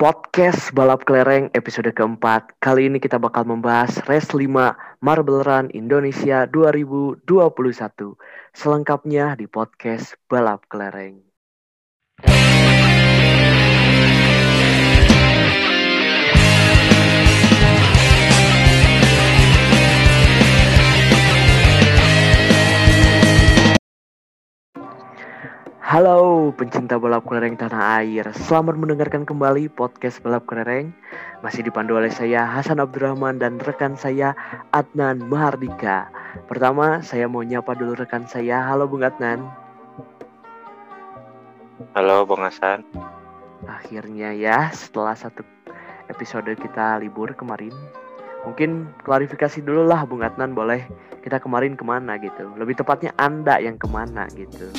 Podcast Balap Kelereng episode keempat. Kali ini kita bakal membahas Race 5 Marble Run Indonesia 2021. Selengkapnya di podcast Balap Kelereng. Halo pencinta balap kelereng tanah air. Selamat mendengarkan kembali podcast balap kelereng. Masih dipandu oleh saya Hasan Abdurrahman dan rekan saya Adnan Mahardika. Pertama saya mau nyapa dulu rekan saya. Halo Bung Adnan. Halo Bung Hasan. Akhirnya ya setelah satu episode kita libur kemarin Mungkin klarifikasi dulu lah Bung Adnan boleh. Kita kemarin ke mana gitu? Lebih tepatnya Anda yang ke mana gitu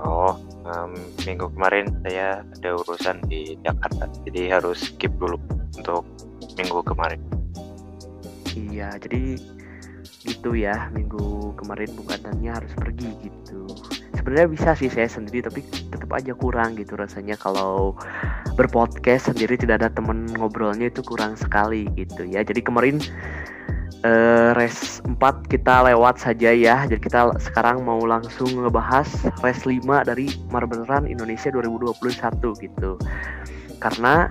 Oh, um, minggu kemarin saya ada urusan di Jakarta, jadi harus skip dulu untuk minggu kemarin. Iya, jadi gitu ya minggu kemarin bukannya harus pergi gitu. Sebenarnya bisa sih saya sendiri, tapi tetap aja kurang gitu rasanya kalau berpodcast sendiri tidak ada temen ngobrolnya itu kurang sekali gitu ya. Jadi kemarin uh, race 4 kita lewat saja ya. Jadi kita sekarang mau langsung ngebahas race 5 dari Marble Run Indonesia 2021 gitu. Karena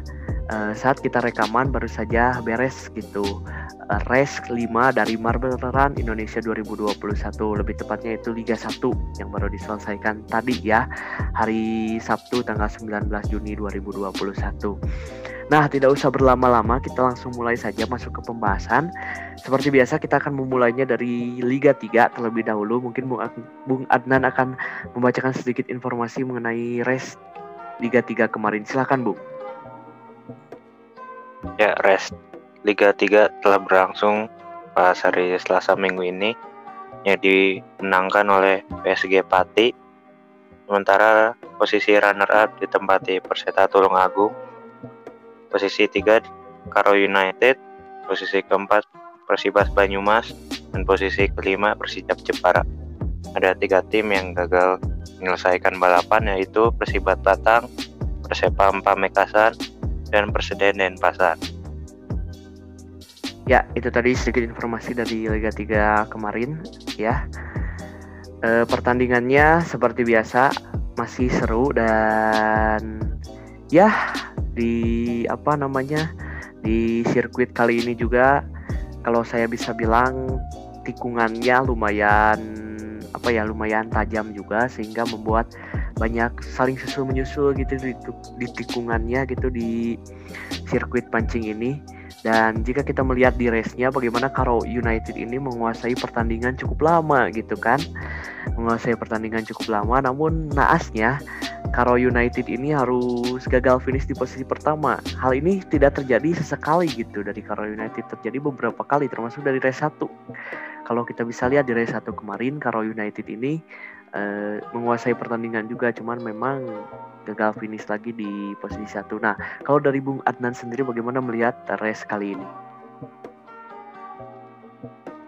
uh, saat kita rekaman baru saja beres gitu. Uh, race 5 dari Marble Run Indonesia 2021 lebih tepatnya itu Liga 1 yang baru diselesaikan tadi ya hari Sabtu tanggal 19 Juni 2021. Nah, tidak usah berlama-lama, kita langsung mulai saja masuk ke pembahasan. Seperti biasa, kita akan memulainya dari Liga 3 terlebih dahulu. Mungkin Bung Adnan akan membacakan sedikit informasi mengenai race Liga 3 kemarin. Silahkan, Bung. Ya, race Liga 3 telah berlangsung pas hari Selasa minggu ini yang dimenangkan oleh PSG Pati. Sementara posisi runner-up ditempati Perseta Tulungagung Posisi 3 Karo United, posisi keempat Persibas Banyumas, dan posisi kelima Persijap Jepara. Ada tiga tim yang gagal menyelesaikan balapan yaitu Persibat Batang, Persepam Pamekasan, dan Perseden Denpasar. Ya, itu tadi sedikit informasi dari Liga 3 kemarin ya. E, pertandingannya seperti biasa masih seru dan ya di apa namanya di sirkuit kali ini juga. Kalau saya bisa bilang tikungannya lumayan apa ya lumayan tajam juga sehingga membuat banyak saling susul menyusul gitu di, di tikungannya gitu di sirkuit pancing ini. Dan jika kita melihat di race-nya bagaimana Karo United ini menguasai pertandingan cukup lama gitu kan? Menguasai pertandingan cukup lama namun naasnya Karo United ini harus gagal finish di posisi pertama. Hal ini tidak terjadi sesekali gitu dari Karo United terjadi beberapa kali termasuk dari race 1. Kalau kita bisa lihat di race 1 kemarin Karo United ini uh, menguasai pertandingan juga cuman memang gagal finish lagi di posisi satu. Nah, kalau dari Bung Adnan sendiri bagaimana melihat race kali ini?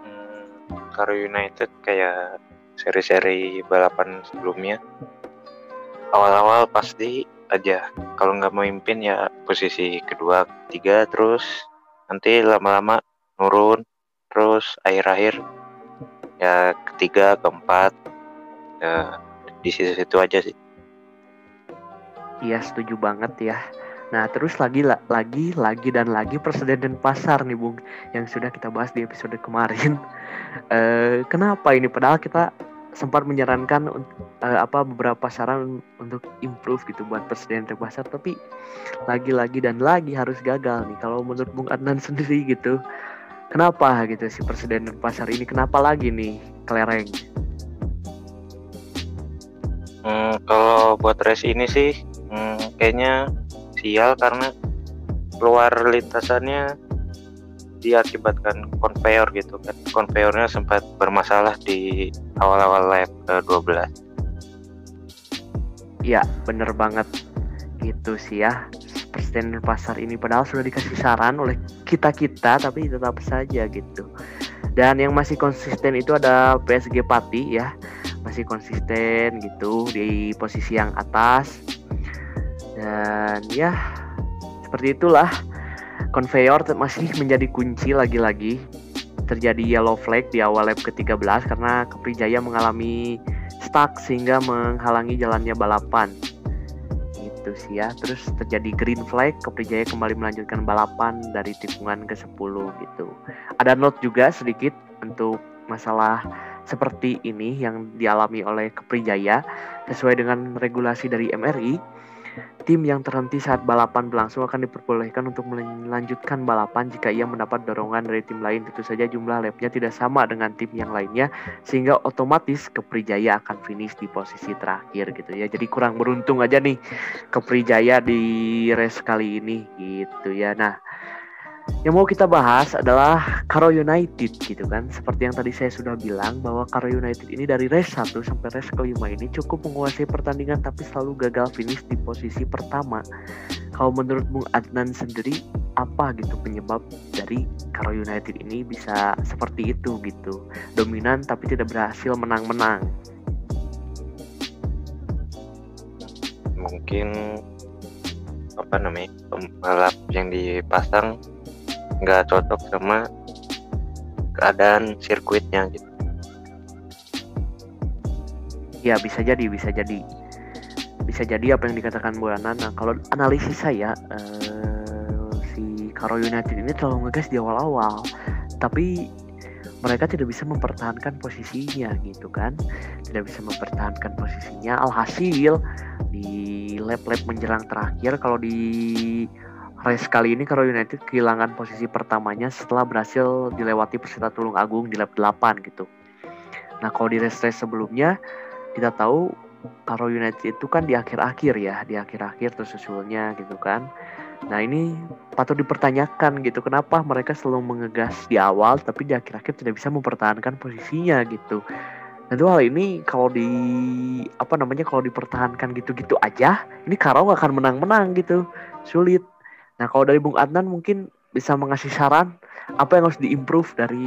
Hmm, Karo United kayak seri-seri balapan sebelumnya awal-awal pasti aja. Kalau nggak memimpin ya posisi kedua ketiga terus nanti lama-lama nurun terus akhir-akhir ya ketiga keempat. Ya di situ-situ aja sih. Iya setuju banget ya. Nah, terus lagi lagi lagi dan lagi presiden dan pasar nih, Bung, yang sudah kita bahas di episode kemarin. Uh, kenapa ini? Padahal kita sempat menyarankan uh, apa beberapa saran untuk improve gitu buat presiden pasar tapi lagi-lagi dan lagi harus gagal nih kalau menurut Bung Adnan sendiri gitu. Kenapa gitu si presiden pasar ini? Kenapa lagi nih kelereng? Hmm, kalau buat race ini sih hmm, kayaknya sial karena keluar lintasannya diakibatkan konveyor gitu kan. Konveyornya sempat bermasalah di awal-awal lap ke-12 ya bener banget. Gitu sih ya. Presiden pasar ini padahal sudah dikasih saran oleh kita-kita tapi tetap saja gitu. Dan yang masih konsisten itu ada PSG Pati ya. Masih konsisten gitu di posisi yang atas. Dan ya seperti itulah conveyor masih menjadi kunci lagi-lagi terjadi yellow flag di awal lap ke-13 karena Keprijaya mengalami stuck sehingga menghalangi jalannya balapan. Gitu sih ya. Terus terjadi green flag Keprijaya kembali melanjutkan balapan dari tikungan ke-10 gitu. Ada note juga sedikit untuk masalah seperti ini yang dialami oleh Keprijaya. Sesuai dengan regulasi dari MRI tim yang terhenti saat balapan berlangsung akan diperbolehkan untuk melanjutkan balapan jika ia mendapat dorongan dari tim lain. Tentu saja jumlah lapnya tidak sama dengan tim yang lainnya sehingga otomatis Keprijaya akan finish di posisi terakhir gitu ya. Jadi kurang beruntung aja nih Keprijaya di race kali ini gitu ya. Nah, yang mau kita bahas adalah Karo United gitu kan. Seperti yang tadi saya sudah bilang bahwa Karo United ini dari race 1 sampai race kelima ini cukup menguasai pertandingan tapi selalu gagal finish di posisi pertama. Kalau menurut Bung Adnan sendiri apa gitu penyebab dari Karo United ini bisa seperti itu gitu. Dominan tapi tidak berhasil menang-menang. Mungkin apa namanya pembalap yang dipasang nggak cocok sama keadaan sirkuitnya gitu. Ya bisa jadi bisa jadi. Bisa jadi apa yang dikatakan Bu Ana nah kalau analisis saya uh, si Karo United ini terlalu ngegas di awal-awal. Tapi mereka tidak bisa mempertahankan posisinya gitu kan. Tidak bisa mempertahankan posisinya. Alhasil di lap-lap menjelang terakhir kalau di race kali ini Karo United kehilangan posisi pertamanya setelah berhasil dilewati peserta Tulung Agung di lap 8 gitu. Nah kalau di race-race sebelumnya kita tahu Karo United itu kan di akhir-akhir ya, di akhir-akhir terus susulnya gitu kan. Nah ini patut dipertanyakan gitu, kenapa mereka selalu mengegas di awal tapi di akhir-akhir tidak bisa mempertahankan posisinya gitu. Tentu hal ini kalau di apa namanya kalau dipertahankan gitu-gitu aja, ini Karo nggak akan menang-menang gitu, sulit. Nah, kalau dari Bung Adnan mungkin bisa mengasih saran apa yang harus diimprove dari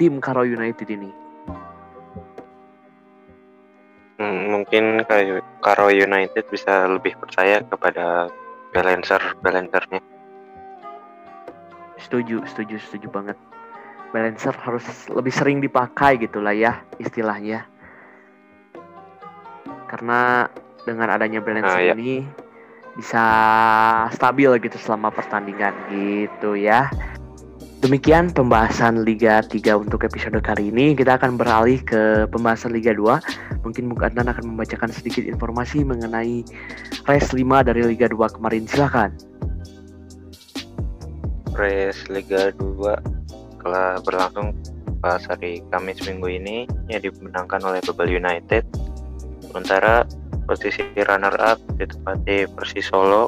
tim Karo United ini? Hmm, mungkin Karo United bisa lebih percaya kepada balancer balancernya. Setuju, setuju, setuju banget. Balancer harus lebih sering dipakai gitulah ya istilahnya. Karena dengan adanya balancer nah, ya. ini bisa stabil gitu selama pertandingan gitu ya. Demikian pembahasan Liga 3 untuk episode kali ini. Kita akan beralih ke pembahasan Liga 2. Mungkin Bung Adnan akan membacakan sedikit informasi mengenai race 5 dari Liga 2 kemarin. Silahkan. Race Liga 2 telah berlangsung pas hari Kamis minggu ini yang dimenangkan oleh Babel United. Sementara posisi runner up ditempati Persis Solo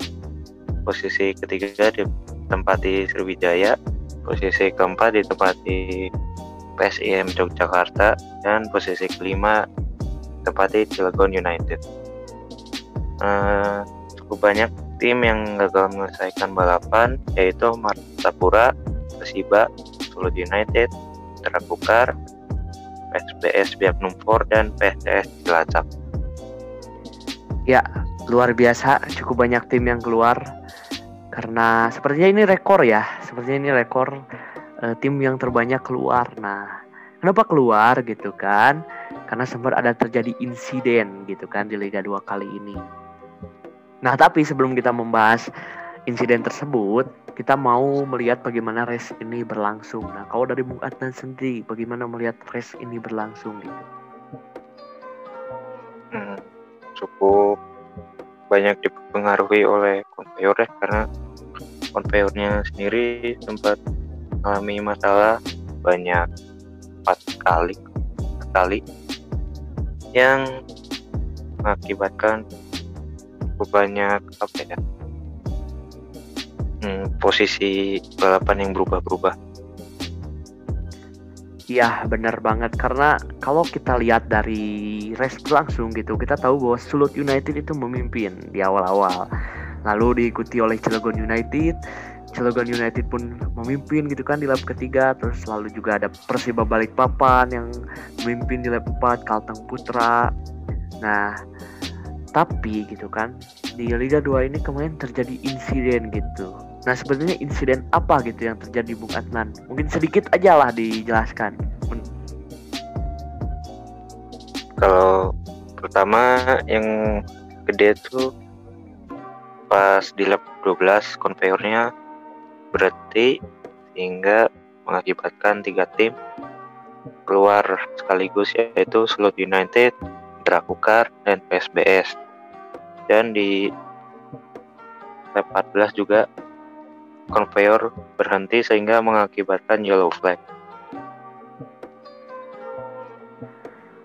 posisi ketiga ditempati Sriwijaya posisi keempat ditempati PSIM Yogyakarta dan posisi kelima ditempati Cilegon United uh, cukup banyak tim yang gagal menyelesaikan balapan yaitu Martapura, Persiba, Solo United, Terakukar, PSBS Biak Numfor dan PSS Cilacap. Ya, luar biasa, cukup banyak tim yang keluar karena sepertinya ini rekor ya, sepertinya ini rekor uh, tim yang terbanyak keluar. Nah, kenapa keluar gitu kan? Karena sempat ada terjadi insiden gitu kan di Liga 2 kali ini. Nah, tapi sebelum kita membahas insiden tersebut, kita mau melihat bagaimana race ini berlangsung. Nah, kalau dari Bung Adnan sendiri, bagaimana melihat race ini berlangsung gitu? Cukup banyak dipengaruhi oleh konveyor ya karena konveyornya sendiri sempat mengalami masalah banyak empat kali kali yang mengakibatkan banyak apa ya hmm, posisi balapan yang berubah-berubah Iya benar banget. Karena kalau kita lihat dari race langsung gitu kita tahu bahwa Sulut United itu memimpin di awal-awal. Lalu diikuti oleh Cilegon United. Cilegon United pun memimpin gitu kan di lap ketiga. Terus lalu juga ada Persiba Balikpapan yang memimpin di lap 4 Kalteng Putra. Nah Tapi gitu kan di Liga 2 ini kemarin terjadi insiden gitu. Nah sebenarnya insiden apa gitu yang terjadi Bung Adnan? Mungkin sedikit aja lah dijelaskan. Kalau pertama yang gede tuh pas di lap 12 konveyornya berarti sehingga mengakibatkan tiga tim keluar sekaligus yaitu Slot United, Drakukar, dan PSBS. Dan di lap 14 juga konveyor berhenti sehingga mengakibatkan yellow flag.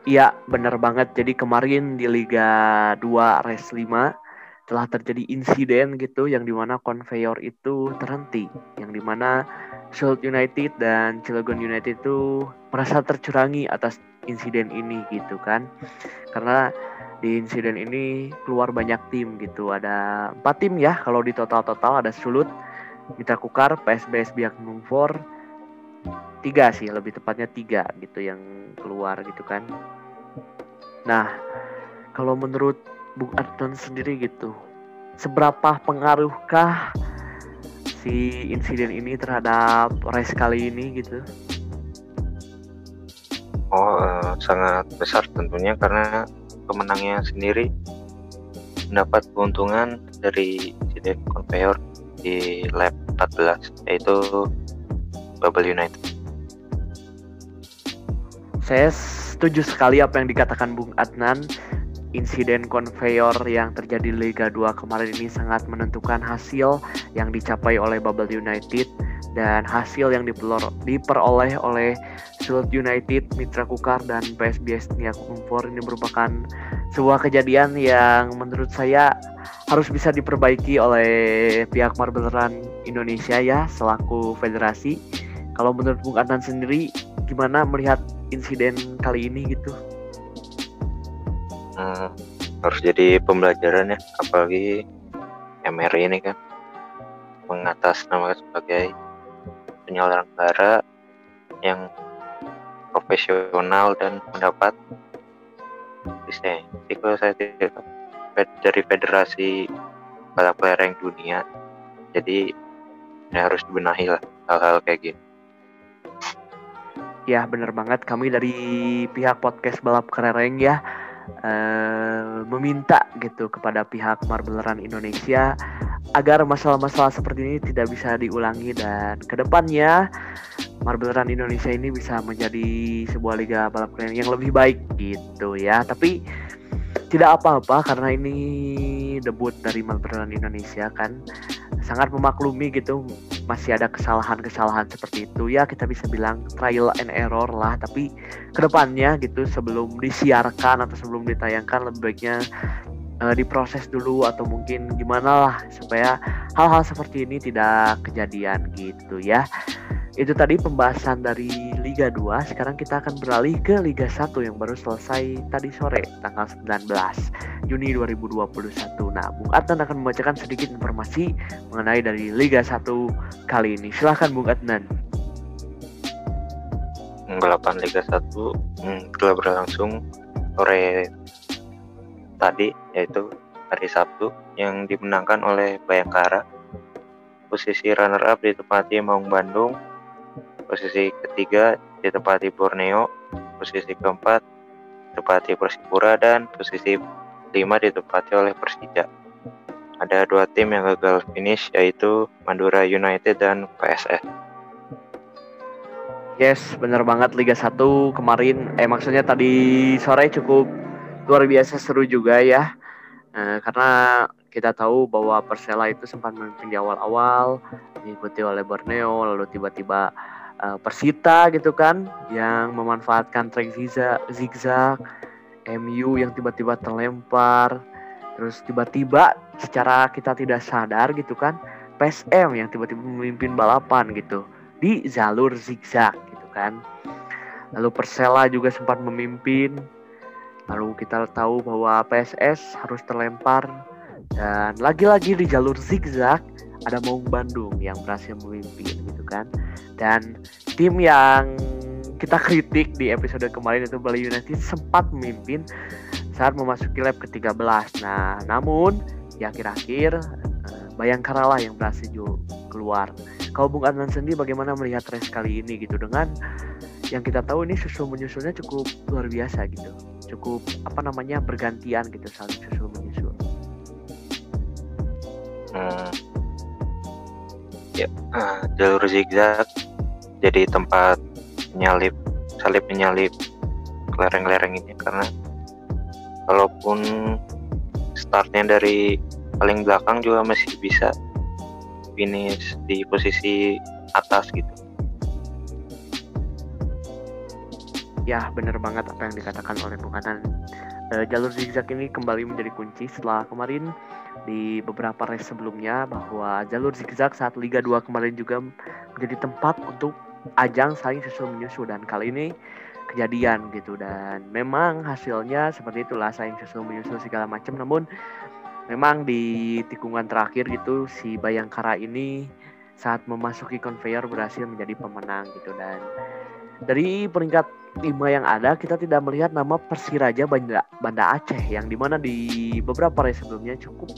Iya, benar banget. Jadi kemarin di Liga 2 Race 5 telah terjadi insiden gitu yang di mana konveyor itu terhenti, yang di mana Sheffield United dan Cilegon United itu merasa tercurangi atas insiden ini gitu kan karena di insiden ini keluar banyak tim gitu ada empat tim ya kalau di total total ada Sulut Mitra Kukar PSBS Biak Nungfor tiga sih lebih tepatnya tiga gitu yang keluar gitu kan. Nah kalau menurut Bung Adnan sendiri gitu seberapa pengaruhkah si insiden ini terhadap race kali ini gitu? Oh, uh, sangat besar tentunya karena pemenangnya sendiri mendapat keuntungan dari insiden conveyor di lap 14 yaitu Bubble United. Saya setuju sekali apa yang dikatakan Bung Adnan. Insiden konveyor yang terjadi di Liga 2 kemarin ini sangat menentukan hasil yang dicapai oleh Bubble United dan hasil yang diperoleh oleh Sulut United, Mitra Kukar, dan PSBS Niak Umfor ini merupakan sebuah kejadian yang menurut saya harus bisa diperbaiki oleh pihak Marble Run Indonesia ya selaku federasi. Kalau menurut Bung Adnan sendiri gimana melihat insiden kali ini gitu? hmm, harus jadi pembelajaran ya apalagi MRI ini kan mengatas nama sebagai penyelenggara yang profesional dan mendapat lisensi kalau saya tidak dari federasi balap lereng dunia. Jadi ini harus dibenahi lah hal-hal kayak gini. Ya bener banget. Kami dari pihak podcast balap kelereng ya uh, meminta gitu kepada pihak Marble Run Indonesia agar masalah-masalah seperti ini tidak bisa diulangi dan ke depannya Marble Run Indonesia ini bisa menjadi sebuah liga balap keren yang lebih baik gitu ya. Tapi tidak apa-apa karena ini debut dari Run Indonesia kan. Sangat memaklumi gitu masih ada kesalahan-kesalahan seperti itu. Ya kita bisa bilang trial and error lah tapi ke depannya gitu sebelum disiarkan atau sebelum ditayangkan lebih baiknya uh, diproses dulu atau mungkin gimana lah supaya hal-hal seperti ini tidak kejadian gitu ya. Itu tadi pembahasan dari Liga 2. Sekarang kita akan beralih ke Liga 1 yang baru selesai tadi sore tanggal 19 Juni 2021. Nah, Bung Adnan akan membacakan sedikit informasi mengenai dari Liga 1 kali ini. Silahkan Bung Adnan. Balapan Liga 1 hmm, telah berlangsung sore tadi yaitu hari Sabtu yang dimenangkan oleh Bayangkara. Posisi runner up ditempati Maung Bandung Posisi ketiga ditempati Borneo, posisi keempat ditempati Persipura dan posisi lima ditempati oleh Persija. Ada dua tim yang gagal finish yaitu Madura United dan PSS. Yes, bener banget Liga 1 kemarin eh maksudnya tadi sore cukup luar biasa seru juga ya. Eh, karena kita tahu bahwa Persela itu sempat memimpin di awal-awal, diikuti oleh Borneo, lalu tiba-tiba uh, Persita gitu kan yang memanfaatkan track zigzag, MU yang tiba-tiba terlempar, terus tiba-tiba secara kita tidak sadar gitu kan PSM yang tiba-tiba memimpin balapan gitu di jalur zigzag gitu kan. Lalu Persela juga sempat memimpin. Lalu kita tahu bahwa PSS harus terlempar dan lagi-lagi di jalur zigzag ada Maung Bandung yang berhasil memimpin gitu kan dan tim yang kita kritik di episode kemarin itu Bali United sempat memimpin saat memasuki lap ke-13. Nah, namun di akhir-akhir uh, Bayangkara lah yang berhasil keluar. Kalau Bung Adnan sendiri bagaimana melihat race kali ini gitu dengan yang kita tahu ini susul menyusulnya cukup luar biasa gitu. Cukup apa namanya bergantian gitu saling susul menyusul. Hmm. Ya, uh, jalur zigzag jadi tempat nyalip salip menyalip lereng-lereng ini karena kalaupun startnya dari paling belakang juga masih bisa finish di posisi atas gitu. Ya bener banget apa yang dikatakan oleh Bung. E, jalur zigzag ini kembali menjadi kunci setelah kemarin di beberapa race sebelumnya bahwa jalur zigzag saat Liga 2 kemarin juga menjadi tempat untuk ajang saling susul menyusul dan kali ini kejadian gitu. Dan memang hasilnya seperti itulah saling susul menyusul segala macam. Namun memang di tikungan terakhir gitu si Bayangkara ini saat memasuki conveyor berhasil menjadi pemenang gitu. Dan dari peringkat lima yang ada kita tidak melihat nama Persiraja Banda, Banda Aceh yang di mana di beberapa race sebelumnya cukup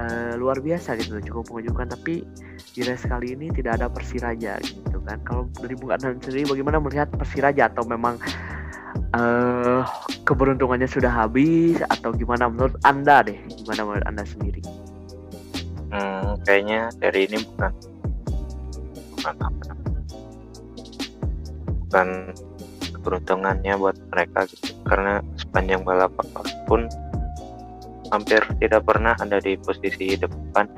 uh, luar biasa gitu cukup mengejutkan. Tapi di race kali ini tidak ada Persiraja gitu kan. Kalau dari Bung Adnan sendiri bagaimana melihat Persiraja? Atau memang uh, keberuntungannya sudah habis? Atau gimana menurut anda deh? Gimana menurut anda sendiri? Hmm, kayaknya dari ini bukan bukan apa. Bukan keberuntungannya buat mereka gitu karena sepanjang balapan pun hampir tidak pernah ada di posisi depan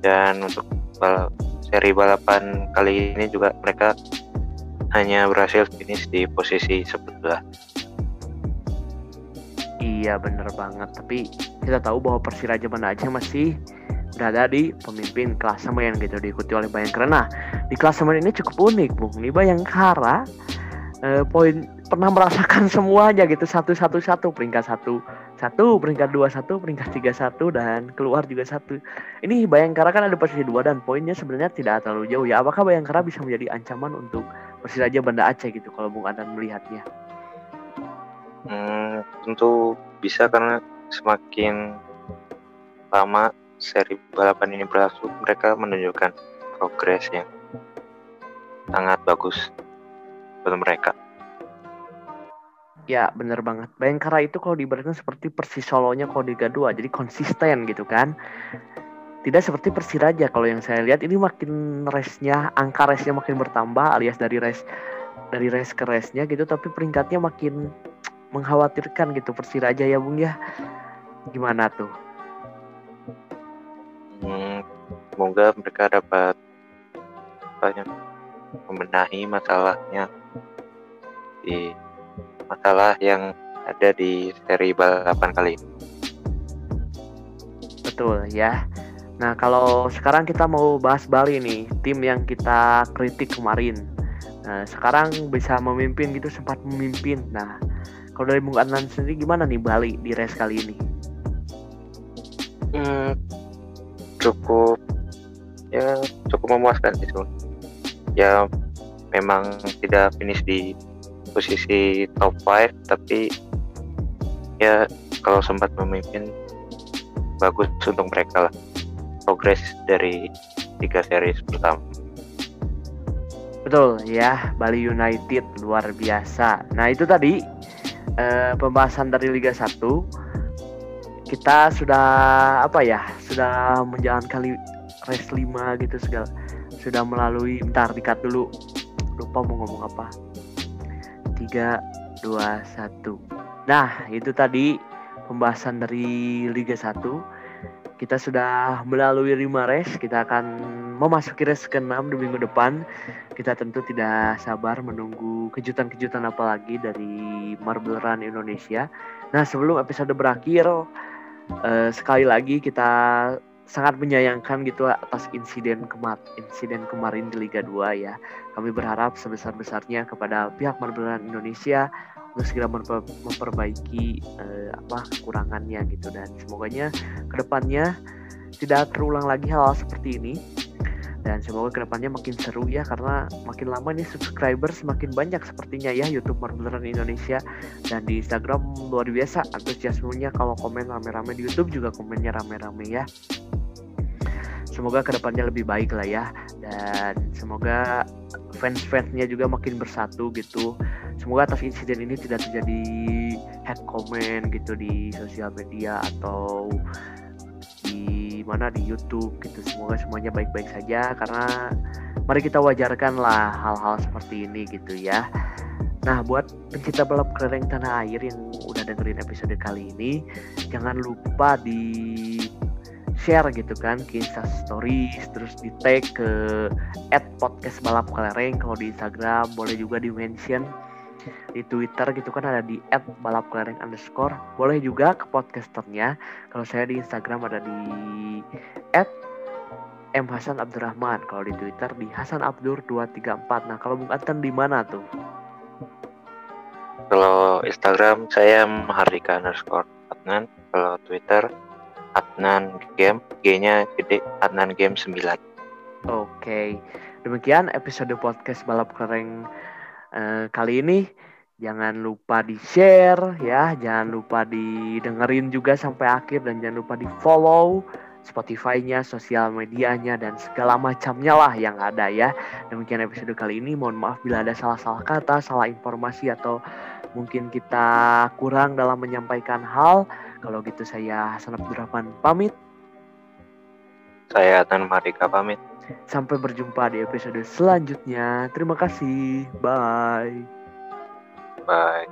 dan untuk bal seri balapan kali ini juga mereka hanya berhasil finish di posisi sebelah. Iya bener banget, tapi kita tahu bahwa Persiraja Banda Aceh masih berada di pemimpin klasemen gitu diikuti oleh Bayangkara. Nah, di klasemen ini cukup unik, Bung. Ini Bayangkara eh, poin pernah merasakan semuanya gitu. Satu satu satu. Peringkat satu satu. Peringkat dua satu. Peringkat tiga satu. Dan keluar juga satu. Ini Bayangkara kan ada posisi dua dan poinnya sebenarnya tidak terlalu jauh ya. Apakah Bayangkara bisa menjadi ancaman untuk Persiraja Banda Aceh gitu kalau Bung Adan melihatnya? Hmm, tentu bisa karena semakin lama seri balapan ini berlangsung mereka menunjukkan progres yang sangat bagus buat mereka Ya bener banget. Bayangkara itu kalau diibaratkan seperti Persis Solonya kalau Liga 2. Jadi konsisten gitu kan. Tidak seperti Persiraja kalau yang saya lihat ini makin race-nya, angka race-nya makin bertambah alias dari race dari race ke race-nya gitu tapi peringkatnya makin mengkhawatirkan gitu Persiraja ya Bung ya. Gimana tuh? Hmm, semoga mereka dapat banyak membenahi masalahnya di masalah yang ada di seri balapan kali ini. Betul ya. Nah kalau sekarang kita mau bahas Bali nih, tim yang kita kritik kemarin. Nah sekarang bisa memimpin gitu, sempat memimpin. Nah kalau dari Bung Adnan sendiri gimana nih Bali di race kali ini? Hmm, cukup ya cukup memuaskan sih Ya memang tidak finish di posisi top 5 tapi ya kalau sempat memimpin bagus untuk mereka lah. Progres dari tiga series pertama. Betul ya Bali United luar biasa. Nah itu tadi eh, pembahasan dari Liga 1 kita sudah apa ya sudah menjalankan race 5 gitu segala. Sudah melalui bentar dikat dulu. Lupa mau ngomong apa 3, 2, 1 Nah itu tadi pembahasan dari Liga 1 kita sudah melalui 5 race kita akan memasuki race ke-6 di minggu depan. Kita tentu tidak sabar menunggu kejutan-kejutan apa lagi dari Marble Run Indonesia. Nah sebelum episode berakhir eh, sekali lagi kita sangat menyayangkan gitu atas insiden kemar insiden kemarin di Liga 2 ya. Kami berharap sebesar-besarnya kepada pihak Marbelan Indonesia untuk segera memper memperbaiki eh, apa kekurangannya gitu dan semoganya ke depannya tidak terulang lagi hal, hal seperti ini. dan semoga ke depannya makin seru ya karena makin lama nih subscriber semakin banyak sepertinya ya YouTube Marbelan Indonesia dan di Instagram luar biasa antusiasmenya kalau komen rame-rame di YouTube juga komennya rame-rame ya semoga ke depannya lebih baik lah ya. Dan semoga fans-fansnya juga makin bersatu gitu. Semoga atas insiden ini tidak terjadi head comment gitu di sosial media atau di mana di YouTube gitu. Semoga semuanya baik-baik saja karena mari kita wajarkan lah hal-hal seperti ini gitu ya. Nah, buat pencinta balap kelereng tanah air yang udah dengerin episode kali ini, jangan lupa di share gitu kan ke Insta Stories terus di tag ke at podcast balap kelereng kalau di Instagram boleh juga di mention di Twitter gitu kan ada di at balap kelereng underscore. Boleh juga ke podcasternya kalau saya di Instagram ada di at M Hasan Abdurrahman kalau di Twitter di Hasan Abdur 234 nah kalau Bung Atan di mana tuh? Kalau Instagram saya Mahardika underscore Adnan kalau Twitter Adnan Game, G-nya gede, Adnan Game 9. Oke, demikian episode podcast balap keren uh, kali ini. Jangan lupa di share ya, jangan lupa didengerin juga sampai akhir dan jangan lupa di follow Spotify-nya, sosial medianya dan segala macamnya lah yang ada ya. Demikian episode kali ini. Mohon maaf bila ada salah-salah kata, salah informasi atau mungkin kita kurang dalam menyampaikan hal. Kalau gitu saya Hasan Abdurrahman pamit. Saya Atan Marika pamit. Sampai berjumpa di episode selanjutnya. Terima kasih. Bye. Bye.